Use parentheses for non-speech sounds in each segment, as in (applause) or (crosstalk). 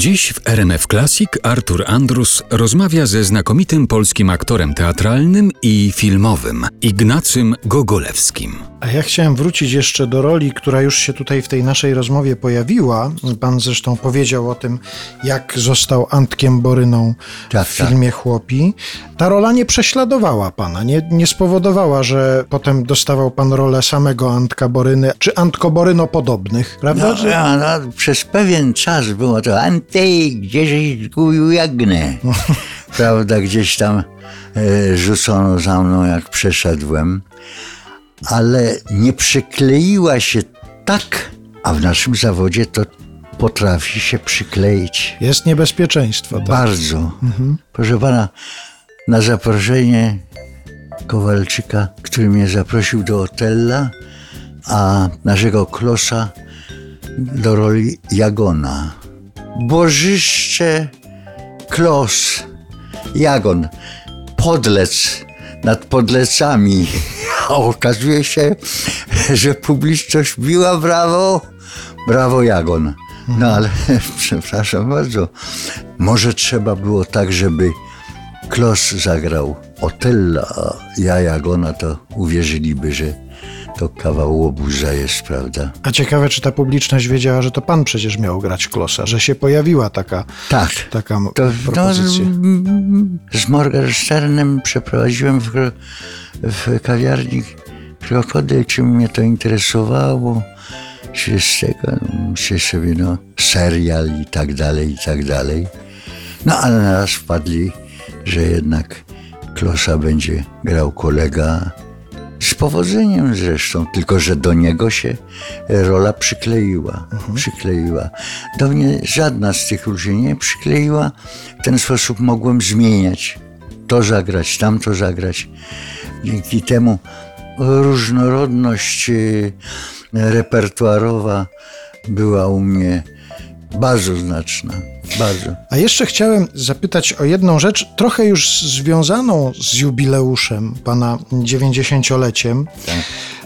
Dziś w RMF Classic Artur Andrus rozmawia ze znakomitym polskim aktorem teatralnym i filmowym Ignacym Gogolewskim. A ja chciałem wrócić jeszcze do roli, która już się tutaj w tej naszej rozmowie pojawiła. Pan zresztą powiedział o tym, jak został Antkiem Boryną Tak, w filmie Chłopi. Ta rola nie prześladowała pana, nie, nie spowodowała, że potem dostawał pan rolę samego Antka Boryny, czy Antko Boryno podobnych, prawda? No, no, no, przez pewien czas było to Antej, gdzieś zgubił jagnę. (laughs) Prawda, gdzieś tam e, rzucono za mną, jak przeszedłem. Ale nie przykleiła się tak, a w naszym zawodzie to potrafi się przykleić. Jest niebezpieczeństwo. Tak? Bardzo. Proszę pana, na zaproszenie Kowalczyka, który mnie zaprosił do Otella, a naszego Klosa do roli Jagona. Bożyszcze, Klos, Jagon, Podlec nad Podlecami. A okazuje się, że publiczność biła brawo, brawo Jagon. No ale (laughs) przepraszam bardzo, może trzeba było tak, żeby Klos zagrał Otella, a ja Jagona, to uwierzyliby, że to kawał łobuza jest, prawda? A ciekawe, czy ta publiczność wiedziała, że to pan przecież miał grać Klosa, że się pojawiła taka, Tak. taka To, no, propozycja. z Morgensternem przeprowadziłem w, w kawiarni krokodyl, czy mnie to interesowało, czy z tego, czy sobie, no, serial i tak dalej, i tak dalej. No, ale na raz wpadli, że jednak Klosa będzie grał kolega, powodzeniem zresztą, tylko że do niego się rola przykleiła. przykleiła. Do mnie żadna z tych ludzi nie przykleiła. W ten sposób mogłem zmieniać. To zagrać, tamto zagrać. Dzięki temu różnorodność y, repertuarowa była u mnie bardzo znaczna. Bardzo. A jeszcze chciałem zapytać o jedną rzecz, trochę już związaną z jubileuszem pana 90-leciem.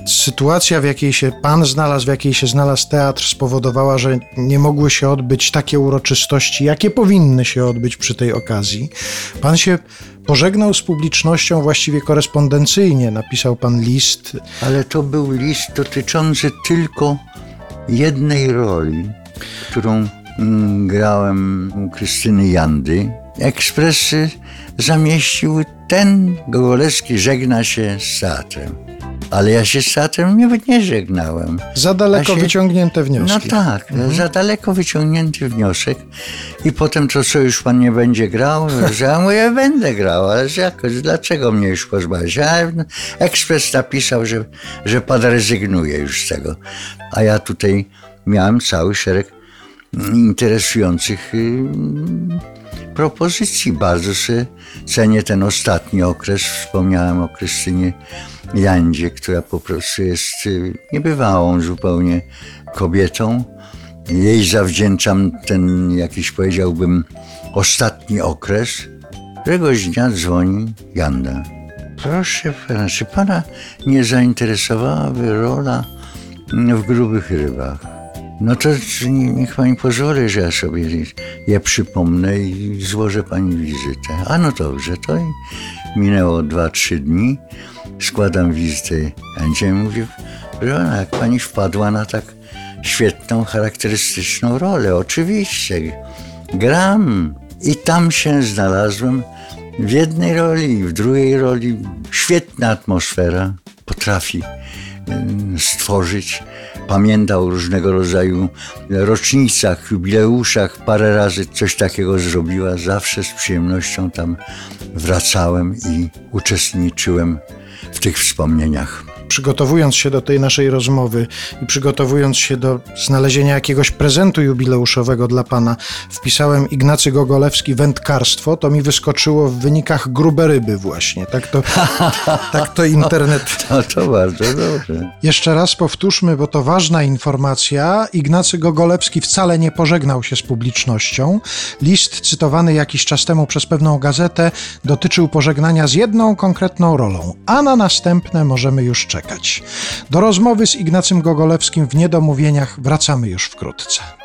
Sytuacja, w jakiej się pan znalazł, w jakiej się znalazł teatr, spowodowała, że nie mogły się odbyć takie uroczystości, jakie powinny się odbyć przy tej okazji. Pan się pożegnał z publicznością właściwie korespondencyjnie. Napisał pan list. Ale to był list dotyczący tylko jednej roli, którą mm, grałem u Krystyny Jandy. Ekspresy zamieścił ten Gogolewski żegna się z teatrem. Ale ja się z teatrem nie, nie żegnałem. Za daleko A się- wyciągnięte wnioski. No tak, za daleko wyciągnięty wniosek. I potem to, co już pan nie będzie grał, (laughs) że ja mówię, będę grał, ale jakoś, dlaczego mnie już pozbawić? A ekspres napisał, że, że pan rezygnuje już z tego. A ja tutaj miałem cały szereg interesujących y, propozycji. Bardzo sobie cenię ten ostatni okres. Wspomniałem o Krystynie Jandzie, która po prostu jest y, niebywałą zupełnie kobietą. Jej zawdzięczam ten jakiś powiedziałbym ostatni okres. Któregoś dnia dzwoni Janda. Proszę pana, czy pana nie zainteresowałaby rola w grubych rybach? No to nie- niech pani pozwoli, że ja sobie je przypomnę i złożę pani wizytę. A no dobrze, to i minęło dwa, trzy dni. Składam wizytę Andzie i mówię, że ona, jak pani wpadła na tak świetną, charakterystyczną rolę. Oczywiście, gram. I tam się znalazłem w jednej roli w drugiej roli. Świetna atmosfera potrafi stworzyć. Pamiętał różnego rodzaju rocznicach, jubileuszach. Parę razy coś takiego zrobiła. Zawsze z przyjemnością tam wracałem i uczestniczyłem w tych wspomnieniach. Przygotowując się do tej naszej rozmowy i przygotowując się do znalezienia jakiegoś prezentu jubileuszowego dla pana, wpisałem Ignacy Gogolewski wędkarstwo, to mi wyskoczyło w wynikach grube ryby właśnie. Tak to, (laughs) tak to internet. (laughs) No to bardzo dobrze. Jeszcze raz powtórzmy, bo to ważna informacja. Ignacy Gogolewski wcale nie pożegnał się z publicznością. List cytowany jakiś czas temu przez pewną gazetę dotyczył pożegnania z jedną konkretną rolą, a na następne możemy już Do rozmowy z Ignacym Gogolewskim w Niedomówieniach wracamy już wkrótce.